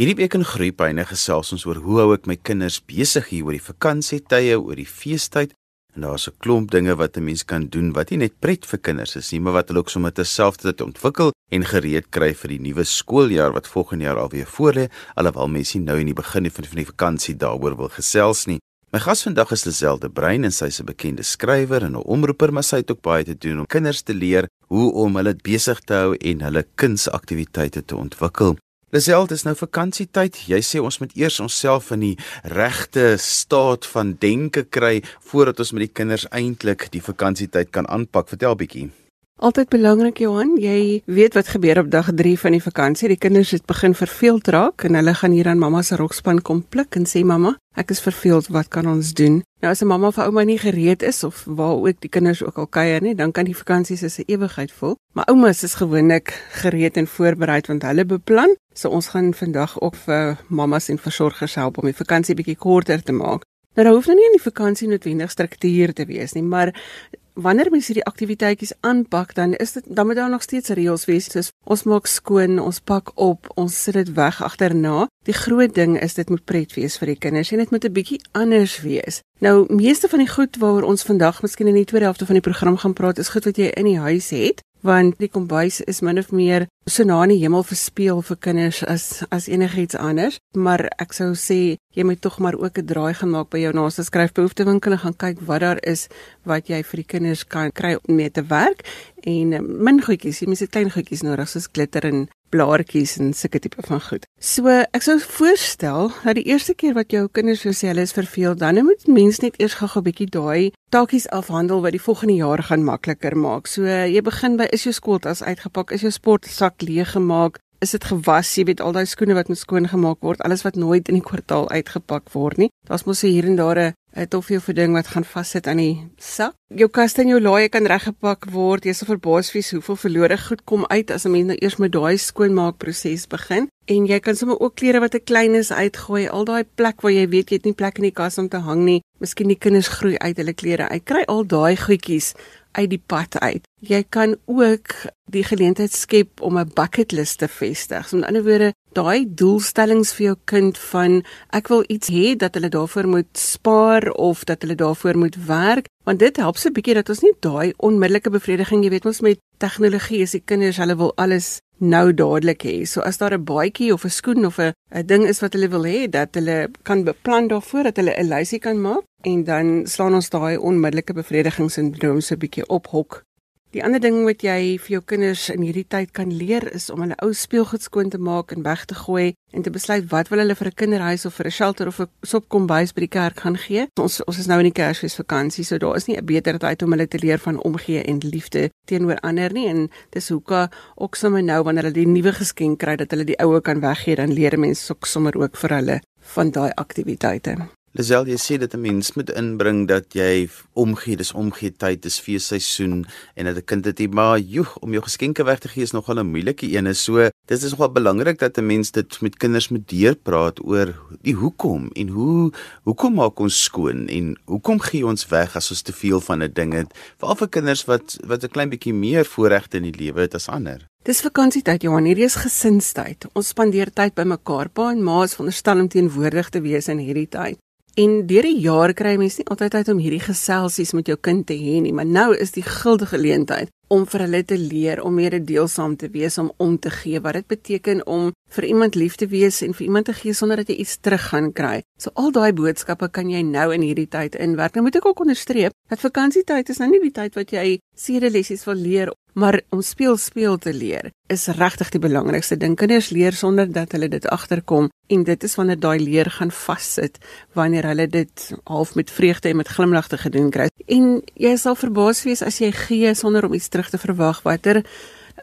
Hierdie week in Groepyne gesels ons oor hoe hou ek my kinders besig hier oor die vakansietye, oor die feestyd. En daar's 'n klomp dinge wat 'n mens kan doen wat nie net pret vir kinders is nie, maar wat hulle ook sommer terselfdertyd ontwikkel en gereed kry vir die nuwe skooljaar wat volgende jaar alweer voorlê, alhoewel mense nou in die begin van die vakansie daaroor wil gesels nie. My gas vandag is Liselde Brein en sy's 'n bekende skrywer en 'n omroeper, maar sy het ook baie te doen om kinders te leer hoe om hulle besig te hou en hulle kunsaktiwiteite te ontwikkel. Lisel, dis nou vakansietyd. Jy sê ons moet eers onsself in die regte staat van denke kry voordat ons met die kinders eintlik die vakansietyd kan aanpak. Vertel bietjie. Altyd belangrik Johan, jy weet wat gebeur op dag 3 van die vakansie. Die kinders het begin verveeld raak en hulle gaan hier aan mamma se rokspan kom pluk en sê mamma, ek is verveeld, wat kan ons doen? Nou as 'n mamma vir ouma nie gereed is of waar ook die kinders ook al kuier nie, dan kan die vakansie soos 'n ewigheid voel. Maar oumas is gewoonlik gereed en voorberei want hulle beplan. So ons gaan vandag ook vir mammas en versorgers help om die vakansie bietjie korter te maak. Nou daar hoef nou nie in die vakansie noodwendig struktuur te wees nie, maar wanneer mens hierdie aktiwiteitjies aanpak, dan is dit dan moet daar nog steeds reëls wees. Soos ons maak skoon, ons pak op, ons sit dit weg agterna. Die groot ding is dit moet pret wees vir die kinders en dit moet 'n bietjie anders wees. Nou, meeste van die goed waaroor ons vandag miskien in die tweede helfte van die program gaan praat, is goed wat jy in die huis het want die kombuis is min of meer so na in die hemel verspeel vir kinders as as enigiets anders. Maar ek sou sê jy moet tog maar ook 'n draai gaan maak by jou naaste skryfbehoeftewinkel en gaan kyk wat daar is wat jy vir die kinders kan kry om mee te werk. En eh, min goedjies jy moet klein goedjies nodig soos glitter en blaartjies en sulke tipe van goed. So ek sou voorstel dat die eerste keer wat jou kinders so sê hulle is verveel, dan moet mens net eers gou-gou bietjie daai taakies afhandel wat die volgende jaar gaan makliker maak. So jy begin by is jou skooltas uitgepak, is jou sportsak leeg gemaak, is dit gewas, jy weet al daai skoene wat moet skoon gemaak word, alles wat nooit in die kwartaal uitgepak word nie. Daar's mos hier en daar 'n toffie of 'n ding wat gaan vassit aan die sak. Jou kas en jou laai kan reggepak word. Jy sal verbaas wees hoeveel verlore goed kom uit as 'n mens nou eers met daai skoonmaakproses begin. En jy kan sommer ook klere wat te klein is uitgooi. Al daai plek waar jy weet jy het nie plek in die kas om te hang nie. Miskien die kinders groei uit hulle klere uit. Kry al daai goedjies uit die pad uit. Jy kan ook die geleentheid skep om 'n bucket list te vestig. So met ander woorde, daai doelstellings vir jou kind van ek wil iets hê dat hulle daarvoor moet spaar of dat hulle daarvoor moet werk, want dit help se bietjie dat ons nie daai onmiddellike bevrediging, jy weet ons met tegnologie is die kinders, hulle wil alles nou dadelik hê. So as daar 'n baadjie of 'n skoen of 'n ding is wat hulle wil hê, dat hulle kan beplan daarvoor dat hulle 'n lysie kan maak en dan slaan ons daai onmiddellike bevredigingssindroom so 'n bietjie op hok Die ander ding wat jy vir jou kinders in hierdie tyd kan leer is om hulle ou speelgoed skoon te maak en weg te gooi en te besluit wat wil hulle vir 'n kinderhuis of vir 'n shelter of 'n sopkombuis by die kerk gaan gee. Ons ons is nou in die Kersfeesvakansie, so daar is nie 'n beter tyd om hulle te leer van omgee en liefde teenoor ander nie en dis hoeka ook sommer nou wanneer hulle die nuwe geskenk kry dat hulle die oue kan weggee, dan leer mense ook sommer ook vir hulle van daai aktiwiteite. Lisel, jy sê dit 'n mens moet inbring dat jy omgee, dis omgee tyd, dis feesseisoen en dat 'n kind dit maar joeg om jou geskenke weg te gee is nogal 'n moeilike een. So, dit is nogal belangrik dat 'n mens dit met kinders moet deurpraat oor die hoekom en hoe hoekom maak ons skoon en hoekom gee ons weg as ons te veel van 'n ding het, veral vir kinders wat wat 'n klein bietjie meer voorregte in die lewe het as ander. Dis vakansietyd, Johan. Hierdie is gesinstyd. Ons spandeer tyd by mekaar. Pa en ma is veronderstel om teenwoordig te wees in hierdie tyd. En deur die jaar kry mense nie altyd tyd om hierdie geselsies met jou kind te hê nie, maar nou is die guldige geleentheid om vir hulle te leer om mededeelsaam te wees, om om te gee, wat dit beteken om vir iemand lief te wees en vir iemand te gee sonder dat jy iets terug gaan kry. So al daai boodskappe kan jy nou in hierdie tyd inwerk. Nou moet ek ook onderstreep dat vakansietyd is nou nie die tyd wat jy sedelessies wil leer Maar om speel speel te leer is regtig die belangrikste ding. Kinders leer sonder dat hulle dit agterkom en dit is wanneer daai leer gaan vassit wanneer hulle dit half met vreugde en met glimlagte gedoen kry. En jy sal verbaas wees as jy gee sonder om iets terug te verwag watter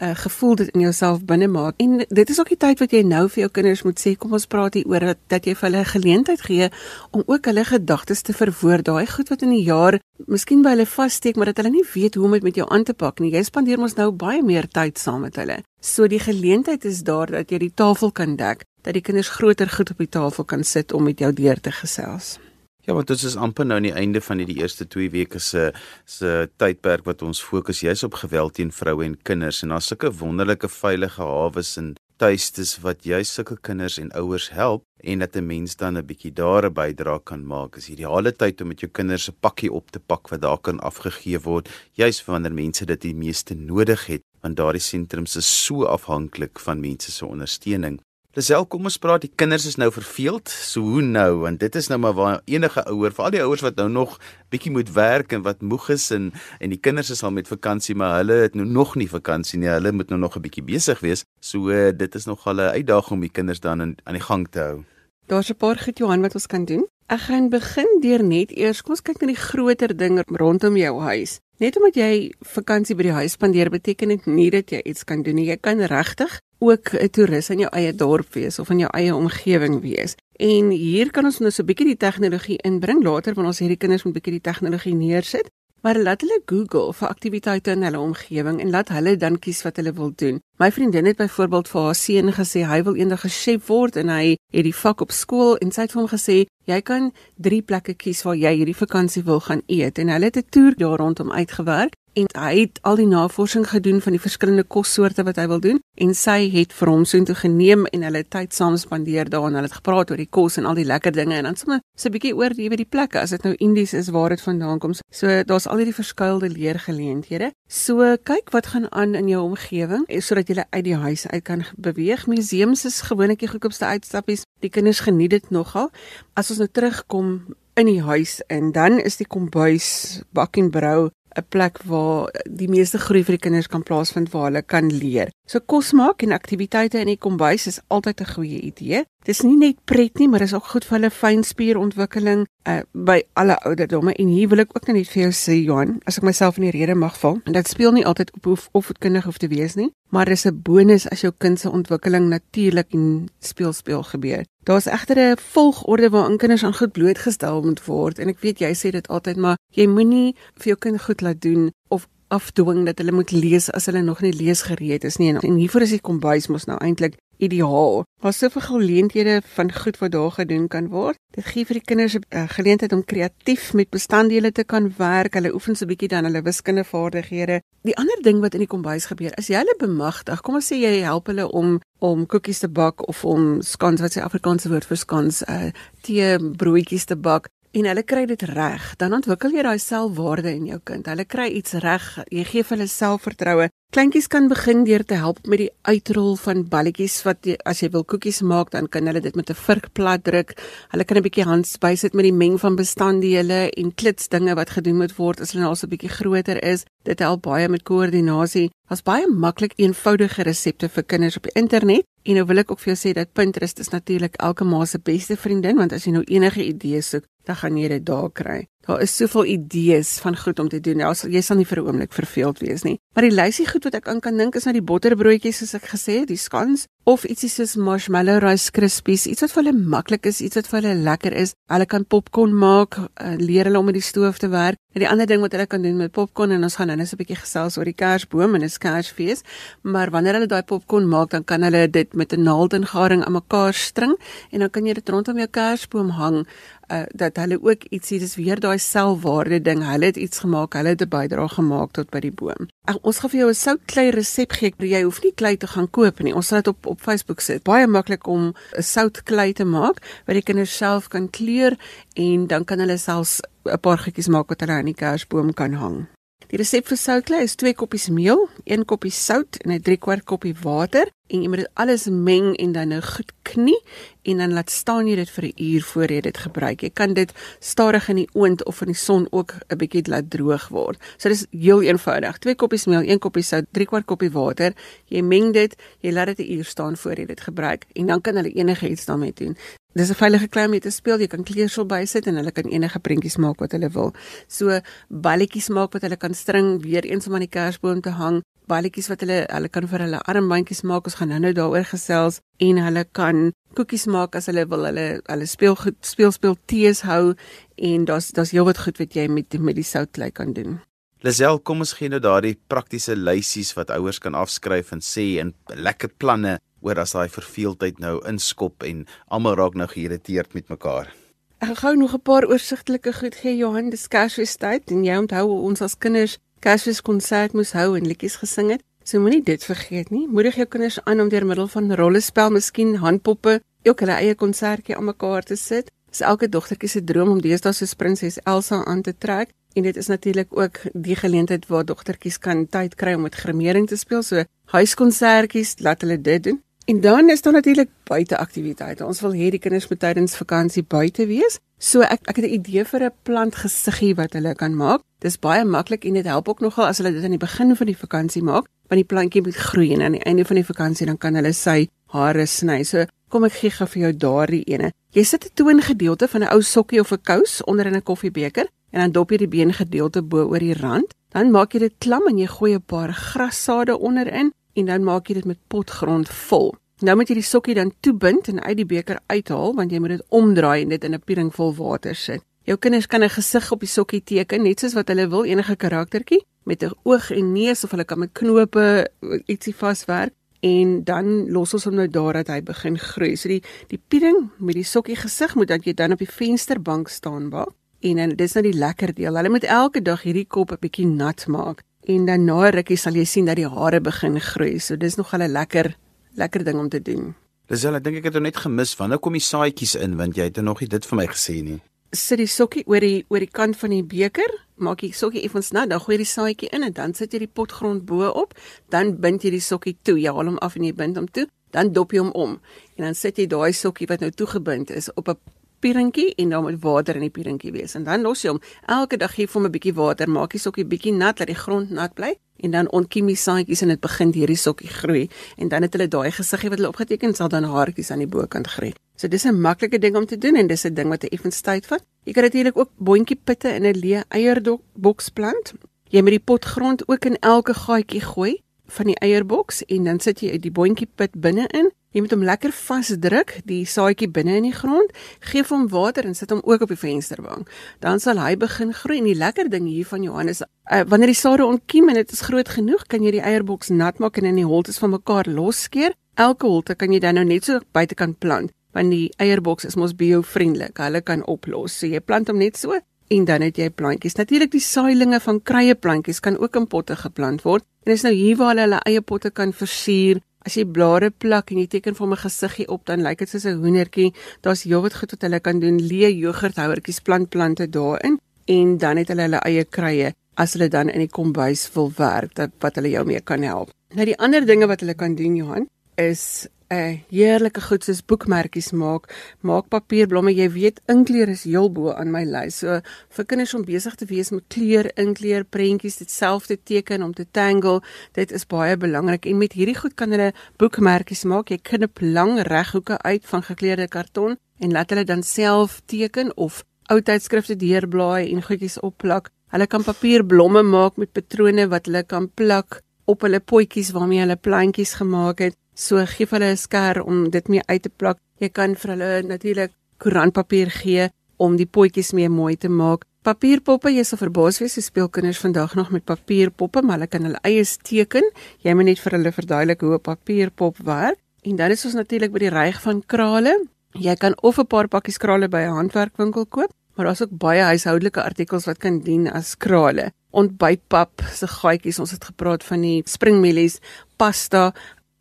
uh, gevoel dit in jouself binne maak. En dit is ook die tyd wat jy nou vir jou kinders moet sê, kom ons praat hier oor dat, dat jy vir hulle 'n geleentheid gee om ook hulle gedagtes te verwoord. Daai goed wat in die jaar miskien by hulle vassteek, maar dat hulle nie weet hoe om dit met jou aan te pak nie. Jy spandeer mos nou baie meer tyd saam met hulle. So die geleentheid is daar dat jy die tafel kan dek, dat die kinders groter goed op die tafel kan sit om met jou deur te gesels. Ja, want dit is amper nou aan die einde van hierdie eerste 2 weke se se tydperk wat ons fokus juis op geweld teen vroue en kinders en daar's sulke wonderlike veilige hawes en tuistes wat juis sulke kinders en ouers help en dat 'n mens dan 'n bietjie daar 'n bydrae kan maak. Is ideale tyd om met jou kinders 'n pakkie op te pak wat daar kan afgegee word, juis wanneer mense dit die meeste nodig het, want daardie sentrums is so afhanklik van mense se ondersteuning. Lisel, kom ons praat, die kinders is nou verveeld. So hoe nou? Want dit is nou maar waar enige ouer, veral die ouers wat nou nog bietjie moet werk en wat moeg is en en die kinders is al met vakansie, maar hulle het nou nog nie vakansie nie. Hulle moet nou nog 'n bietjie besig wees. So uh, dit is nog al 'n uitdaging om die kinders dan in, aan die gang te hou. Daar's 'n paar goed Johan wat ons kan doen. Ek gaan begin deur net eers kom ons kyk na die groter dinge rondom jou huis. Net omdat jy vakansie by die huis spandeer beteken dit nie dat jy iets kan doen nie. Jy kan regtig ook 'n toerist in jou eie dorp wees of in jou eie omgewing wees. En hier kan ons nou so 'n bietjie die tegnologie inbring later wanneer ons hierdie kinders met 'n bietjie die tegnologie neersit. Maar laat hulle Google vir aktiwiteite in hulle omgewing en laat hulle dan kies wat hulle wil doen. My vriendin het byvoorbeeld vir haar seun gesê hy wil eendag 'n chef word en hy het die vak op skool en sy het vir hom gesê jy kan 3 plekke kies waar jy hierdie vakansie wil gaan eet en hulle het 'n toer daar rondom uitgewerk en hy het al die navorsing gedoen van die verskillende kossoorte wat hy wil doen en sy het vir hom so intoe geneem en hulle tyd saam spandeer daar en hulle het gepraat oor die kos en al die lekker dinge en dan sommer so 'n bietjie oor die by die plekke as dit nou Indies is waar dit vandaan kom. So daar's al hierdie verskuilde leergeleenthede. So kyk wat gaan aan in jou omgewing eh, sodat jy uit die huis uit kan beweeg. Museums is gewoonlik die goedkoopste uitstappies. Die kinders geniet dit nogal. As ons nou terugkom in die huis en dan is die kombuis bak en brou 'n plek waar die meeste groei vir die kinders kan plaasvind waar hulle kan leer. So kos maak en aktiwiteite in die kombuis is altyd 'n goeie idee. Dis nie net pret nie, maar is ook goed vir hulle fynspierontwikkeling uh, by alle ouderdomme. En hier wil ek ook net vir jou sê Johan, as ek myself in die rede mag val, en dit speel nie altyd op hoe opvoedkundig hoef te wees nie, maar dis 'n bonus as jou kind se ontwikkeling natuurlik en speel speel gebeur. Daar's egter 'n volgorde waarin kinders aan goed blootgestel moet word en ek weet jy sê dit altyd maar jy moenie vir jou kind goed laat doen of afdwing dat hulle moet lees as hulle nog nie leesgereed is nie en hiervoor is die kombuis mos nou eintlik ideaal. Daar's soveel geleenthede van goed wat daar gedoen kan word. Dit gee vir die kinders 'n uh, geleentheid om kreatief met bestanddele te kan werk. Hulle oefen so 'n bietjie dan hulle wiskundevaardighede. Die ander ding wat in die kombuis gebeur, as jy hulle bemagtig, kom ons sê jy help hulle om om koekies te bak of om skans wat sy Afrikaanse woord vir skans, uh tee broodjies te bak en hulle kry dit reg, dan ontwikkel jy daai selfwaarde in jou kind. Hulle kry iets reg, jy gee vir hulle selfvertroue. Kleintjies kan begin deur te help met die uitrol van balletjies wat jy, as jy wil koekies maak, dan kan hulle dit met 'n vurk plat druk. Hulle kan 'n bietjie hands bysit met die meng van bestanddele en klits dinge wat gedoen moet word as hulle nou al so 'n bietjie groter is. Dit help baie met koördinasie. Daar's baie maklik eenvoudige resepte vir kinders op die internet. En nou wil ek ook vir jou sê dat Pinterest is natuurlik elke ma se beste vriendin want as jy nou enige idees soek, dan gaan jy dit daar kry. Daar is soveel idees van goed om te doen. Ja, jy sal nie vir 'n oomblik verveeld wees nie. Maar die lysie goed wat ek aan kan dink is nou die botterbroodjies soos ek gesê het, die skans of ietsie soos marshmallow rice krispies, iets wat vir hulle maklik is, iets wat vir hulle lekker is. Hulle kan popcorn maak, uh, leer hulle om met die stoof te werk. En die ander ding wat hulle kan doen met popcorn en ons gaan nou net 'n bietjie gesels oor die Kersboom en 'n Kersfees, maar wanneer hulle daai popcorn maak, dan kan hulle dit met 'n naald en garing aan mekaar string en dan kan jy dit rondom jou Kersboom hang uh, dat hulle ook ietsie dis weer daai selfwaarde ding. Hulle het iets gemaak, hulle het 'n bydrae gemaak tot by die boom. Ek ons gaan vir jou 'n soutklei resep gee. Jy hoef nie klei te gaan koop nie. Ons sal dit op op Facebook sit. Baie maklik om 'n soutklei te maak wat die kinders self kan kleur en dan kan hulle selfs 'n paar goedjies maak wat hulle aan die kersboom kan hang. Die resep vir soutklei is 2 koppies meel, 1 koppie sout en 'n 3 kwart koppie water en jy moet dit alles meng en dan nou goed knie en dan laat staan jy dit vir 'n uur voor jy dit gebruik. Jy kan dit stadig in die oond of in die son ook 'n bietjie laat droog word. So dis heel eenvoudig. 2 koppies meel, 1 koppie sout, 3 kwart koppie water. Jy meng dit, jy laat dit 'n uur staan voor jy dit gebruik en dan kan hulle enige iets daarmee doen. Dis 'n veilige klei om mee te speel. Jy kan kleersel bysit en hulle kan enige prentjies maak wat hulle wil. So balletjies maak wat hulle kan string weer eens om aan die kersboom te hang balletjies wat hulle hulle kan vir hulle armbandjies maak. Ons gaan nou-nou daaroor gesels en hulle kan koekies maak as hulle wil. Hulle hulle speel goed speel speel tees hou en daar's daar's heelwat goed wat jy met met die soutklei kan doen. Lisel, kom ons gee nou daardie praktiese lysies wat ouers kan afskryf en sê en lekker planne oor as daai verveeldheid nou inskop en almal raak nou geïrriteerd met mekaar. Ek gou nog 'n paar oorsigtelike goed gee Johan, dis Kersfees tyd en jy onthou ons as kinders Kersfees konsert moes hou en liedjies gesing het. So moenie dit vergeet nie. Moedig jou kinders aan om deur middel van rollespel, miskien handpoppe, ook hulle eie konsertjie aan mekaar te sit. Dis elke dogtertjie se droom om deesdae soos prinses Elsa aan te trek. En dit is natuurlik ook die geleentheid waar dogtertjies kan tyd kry om met grimering te speel. So huiskonsertjies, laat hulle dit doen. En dan is daar natuurlik buiteaktiwiteite. Ons wil hê die kinders moet tydens vakansie buite wees. So ek ek het 'n idee vir 'n plantgesiggie wat hulle kan maak. Dis baie maklik en dit help ook nogal as hulle dit aan die begin van die vakansie maak, want die plantjie moet groei en aan die einde van die vakansie dan kan hulle sy hare sny. So kom ek gee gou vir jou daardie ene. Jy sit 'n toongedeelte van 'n ou sokkie of 'n kous onder in 'n koffiebeker en dan dop jy die beengedeelte bo oor die rand. Dan maak jy dit klam en jy gooi 'n paar grassade onderin en dan maak jy dit met potgrond vol. Nou moet jy die sokkie dan toebind en uit die beker uithaal want jy moet dit omdraai en dit in 'n piering vol water sit. Jou kinders kan 'n gesig op die sokkie teken net soos wat hulle wil, enige karaktertjie met 'n oog en neus of hulle kan met knope ietsie vaswerk en dan los ons hom nou daar dat hy begin groei. So die die piering met die sokkie gesig moet dan jy dan op die vensterbank staan waar en dan dis nou die lekker deel. Hulle moet elke dag hierdie kop 'n bietjie nat maak en dan na rukkie sal jy sien dat die hare begin groei. So dis nog 'n lekker lekker ding om te doen. Lisel, ek dink ek het hom net gemis. Wanneer kom die saadjies in want jy het nog nie dit vir my gesê nie. Sit die sokkie oor die oor die kant van die beker, maak die sokkie effens nat, dan gooi jy die saadjie in en dan sit jy die potgrond bo-op, dan bind jy die sokkie toe. Jy haal hom af en jy bind hom toe, dan dop jy hom om en dan sit jy daai sokkie wat nou toegebind is op 'n pierentjie en dan met water in die pierentjie wees. En dan los jy hom. Elke dag gee jy hom 'n bietjie water, maak die sokkie bietjie nat dat die grond nat bly en dan ontkiem die saadjies en dit begin hierdie sokkie groei en dan het hulle daai gesiggie wat hulle opgeteken sal dan haartjies aan die bokant groei. So dis 'n maklike ding om te doen en dis 'n ding wat 'n effens tyd vat. Jy kan natuurlik ook boontjie pitte in 'n leë eierboks plant. Jy moet die potgrond ook in elke gaatjie gooi van die eierboks en dan sit jy die boontjie pit binne-in Jy moet hom lekker vasdruk, die saadjie binne in die grond, gee hom water en sit hom ook op die vensterbank. Dan sal hy begin groei en die lekker ding hier van Johannes, uh, wanneer die sade ontkiem en dit is groot genoeg, kan jy die eierboks nat maak en in die holtes van mekaar losskeer. Elke holte kan jy dan nou net so buitekant plant, want die eierboks is mos bio-vriendelik. Hulle kan oplos. So jy plant hom net so en dan het jy plantjies. Natuurlik die saailinge van kruie plantjies kan ook in potte geplant word. En dis nou hier waar hulle hulle eie potte kan versier As jy blare plak en jy teken vir 'n gesiggie op, dan lyk dit soos 'n hoendertjie. Daar's heelwat goed wat hulle kan doen. Lee jogurthouertjies plant plante daarin en dan het hulle hulle eie kruie as hulle dan in die kombuis wil werk dat wat hulle jou mee kan help. Nou die ander dinge wat hulle kan doen Johan is 'n heerlike goed soos boekmerkies maak, maak papierblomme. Jy weet inkleer is heel bo aan my lys. So vir kinders om besig te wees met kleur, inkleer, prentjies, dit self te teken om te tangle, dit is baie belangrik. En met hierdie goed kan hulle boekmerkies maak. Jy knip lang reghoeke uit van gekleurde karton en laat hulle dan self teken of ou tydskrifte deurblaai en goedjies opplak. Hulle kan papierblomme maak met patrone wat hulle kan plak op hulle potjies waarmee hulle plantjies gemaak het. So gee vir hulle 'n skêr om dit mee uit te plak. Jy kan vir hulle natuurlik koerantpapier gee om die potjies mee mooi te maak. Papierpoppe, jy sal verbaas wees hoe speel kinders vandag nog met papierpoppe, maar hulle kan hulle eie teken. Jy moet net vir hulle verduidelik hoe 'n papierpop werk. En dan is ons natuurlik by die ryg van krale. Jy kan of 'n paar pakkies krale by 'n handwerkwinkel koop, maar daar's ook baie huishoudelike artikels wat kan dien as krale. Ontbytpap se gaatjies, ons het gepraat van die springmielies, pasta,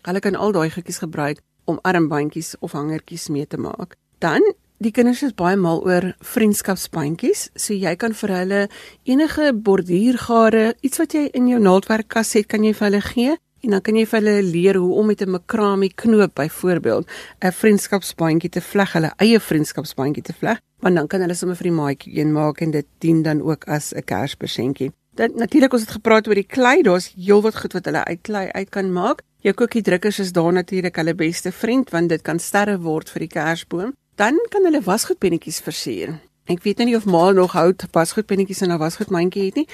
Hulle kan al daai goedjies gebruik om armbandjies of hangertjies mee te maak. Dan die kinders is baie mal oor vriendskapsbandjies, so jy kan vir hulle enige borduurgare, iets wat jy in jou naaldwerkkas het, kan jy vir hulle gee en dan kan jy vir hulle leer hoe om met 'n makramie knoop byvoorbeeld 'n vriendskapsbandjie te vleg, hulle eie vriendskapsbandjie te vleg, want dan kan hulle sommer vir die maatjie een maak en dit dien dan ook as 'n kerspresentjie. Dan natuurlik ons het gepraat oor die klei, daar's heelwat goed wat hulle uit klei uit kan maak. Jou kookiedrukkers is daar natuurlik hulle beste vriend want dit kan sterre word vir die kersboom. Dan kan hulle wasgoedpennetjies versier. Ek weet nie of ma nog hout wasgoedpennetjies in haar wasgoedmandjie het nie,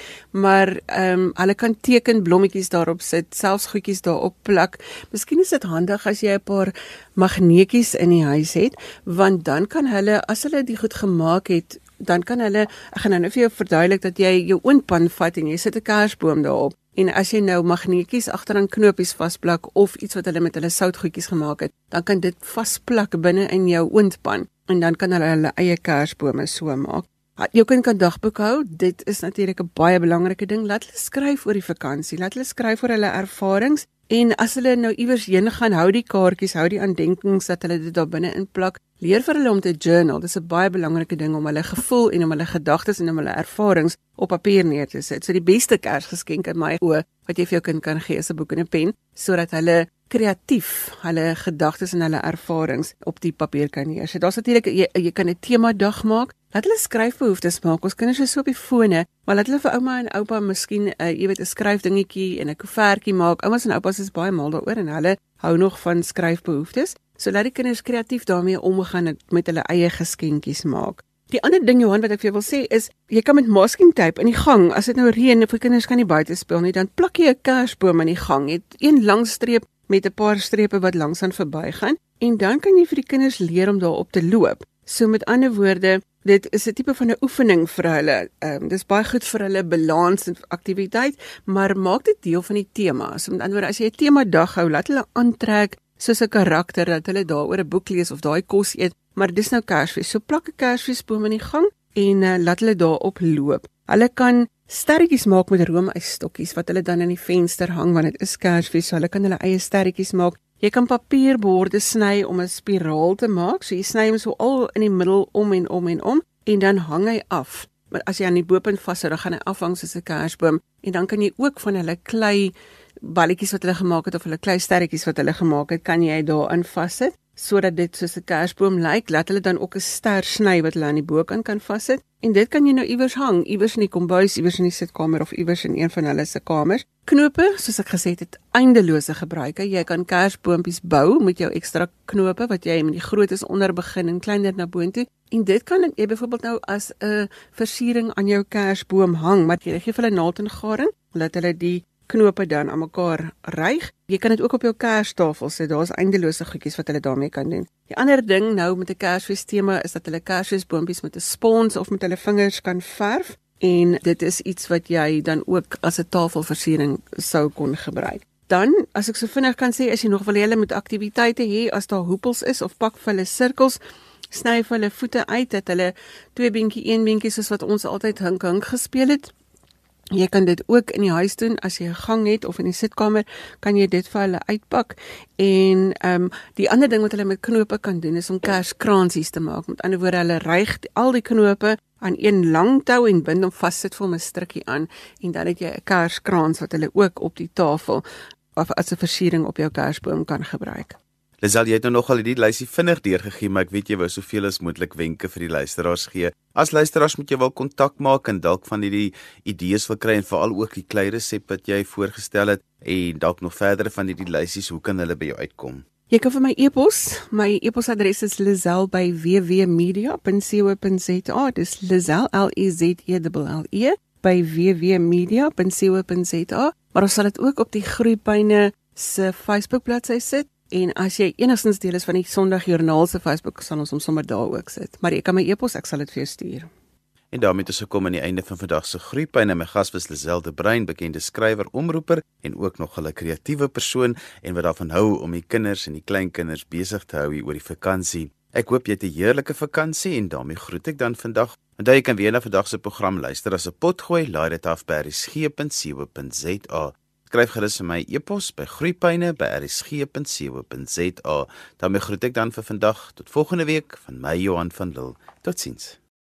maar ehm um, hulle kan tekenblommetjies daarop sit, selfs goedjies daarop plak. Miskien is dit handig as jy 'n paar magneetjies in die huis het, want dan kan hulle as hulle dit goed gemaak het, dan kan hulle ek gaan nou vir jou verduidelik dat jy jou oondpan vat en jy sit 'n kersboom daarop. En as jy nou magneetjies agteraan knopies vasplak of iets wat hulle met hulle soutgoedjies gemaak het, dan kan dit vasplak binne in jou oondpan en dan kan hulle hulle eie kersbome so maak. Jou kind kan dagboek hou. Dit is natuurlik 'n baie belangrike ding. Laat hulle skryf oor die vakansie. Laat hulle skryf oor hulle ervarings en as hulle nou iewers heen gaan, hou die kaartjies, hou die aandenkings dat hulle dit daar binne in plak. Leer vir hulle om te journal. Dis 'n baie belangrike ding om hulle gevoel en om hulle gedagtes en om hulle ervarings op papier neer te sit. So die beste Kersgeskenk in my oë wat jy vir jou kind kan gee is 'n boek en 'n pen sodat hulle kreatief hulle gedagtes en hulle ervarings op die papier kan neersit. Daar's natuurlik jy, jy kan 'n tema dag maak. Laat hulle skryfbehoeftes maak. Ons kinders is so op die fone, maar laat hulle vir ouma en oupa miskien 'n uh, jy weet 'n skryfdingetjie en 'n koevertjie maak. Oumas en oupas is baie mal daaroor en hulle hou nog van skryfbehoeftes. So laat die kinders kreatief daarmee omgaan met hulle eie geskenkies maak. Die ander ding Johan wat ek vir jou wil sê is jy kan met masking tape in die gang as dit nou reën of die kinders kan nie buite speel nie dan plak jy 'n kersboom in die gang. Jy het een lang streep met 'n paar strepe wat langs aan verbygaan en dan kan jy vir die kinders leer om daarop te loop. So met ander woorde, dit is 'n tipe van 'n oefening vir hulle. Ehm um, dis baie goed vir hulle balans en aktiwiteit, maar maak dit deel van die tema. So met ander woorde, as jy 'n tema dag hou, laat hulle aantrek soos 'n karakter dat hulle daaroor 'n boek lees of daai kos eet, maar dis nou Kersfees. So plak 'n Kersfeesboom in die gang en uh, laat hulle daarop loop. Hulle kan sterretjies maak met roomysstokkies wat hulle dan in die venster hang want dit is Kersfees, so hulle kan hulle eie sterretjies maak. Jy kan papierborde sny om 'n spiraal te maak. So jy sny hom so al in die middel om en om en om en dan hang hy af. Maar as jy aan die bopunt vashou, dan gaan hy afhang soos 'n kersboom en dan kan jy ook van hulle klei balletjies wat hulle gemaak het of hulle klei sterretjies wat hulle gemaak het, kan jy daarin vassit sodat dit soos 'n kersboom lyk. Laat hulle dan ook 'n ster sny wat hulle aan die bokant kan vassit. En dit kan jy nou iewers hang, iewers in die kombuis, iewers in die sitkamer of iewers in een van hulle se kamers. Knope, soos ek gesê het, eindelose gebruike. Jy kan kersboontjies bou met jou ekstra knope wat jy met die grootes onder begin en kleiner na boontoe. En dit kan jy byvoorbeeld nou as 'n versiering aan jou kersboom hang, maar jy gee vir hulle naald en garing, laat hulle die knope dan aan mekaar ryg. Jy kan dit ook op jou kerstafel sit. Daar's eindelose goedjies wat hulle daarmee kan doen. Die ander ding nou met 'n Kersfees tema is dat hulle Kersfeesboontjies met 'n spons of met hulle vingers kan verf en dit is iets wat jy dan ook as 'n tafelversiering sou kon gebruik. Dan, as ek so vinnig kan sê, as jy nog wil hê hulle moet aktiwiteite hê, as daar hoepels is of pak vir hulle sirkels, sny vir hulle voete uit dat hulle twee beentjie, een beentjie soos wat ons altyd hink hink gespeel het Jy kan dit ook in die huis doen as jy 'n gang het of in die sitkamer, kan jy dit vir hulle uitpak. En ehm um, die ander ding wat hulle met knope kan doen is om kerskransies te maak. Met ander woorde, hulle ryg al die knope aan een lang tou en bind hom vas sit vir 'n strikkie aan en dan het jy 'n kerskrans wat hulle ook op die tafel of as 'n versiering op jou kersboom kan gebruik. Lisel, jy het nou nogal hierdie lysie vinnig deurgegee, maar ek weet jy wou soveel as moontlik wenke vir die luisteraars gee. As luisteraars moet jy wel kontak maak en dalk van hierdie idees wil kry en veral ook die klei resep wat jy voorgestel het en dalk nog verdere van hierdie lysies, hoe kan hulle by jou uitkom? Jy kan vir my e-pos, my e-posadres is lizel@wwmedia.co.za. Dis lizel L E Z E L E by wwmedia.co.za. Maar ons sal dit ook op die Groepyne se Facebook bladsy sit En as jy enigstens deel is van die Sondagjoernaal se Facebook, sal ons hom sommer daar ook sit. Maar jy kan my e-pos, ek sal dit vir jou stuur. En daarmee het ons gekom aan die einde van vandag se groepyne. My gas was Liselde Brein, bekende skrywer, omroeper en ook nog 'n kreatiewe persoon en wat daarvan hou om die kinders en die kleinkinders besig te hou hier oor die vakansie. Ek hoop jy het 'n heerlike vakansie en daarmee groet ek dan vandag. Onthou jy kan weer na vandag se program luister as 'n potgooi. Laai dit af by resgep.co.za skryf gerus in my e-pos by groeipyne@rsg.co.za. daarmee groet ek dan vir vandag tot volgende week van my Johan van Lille. Totsiens.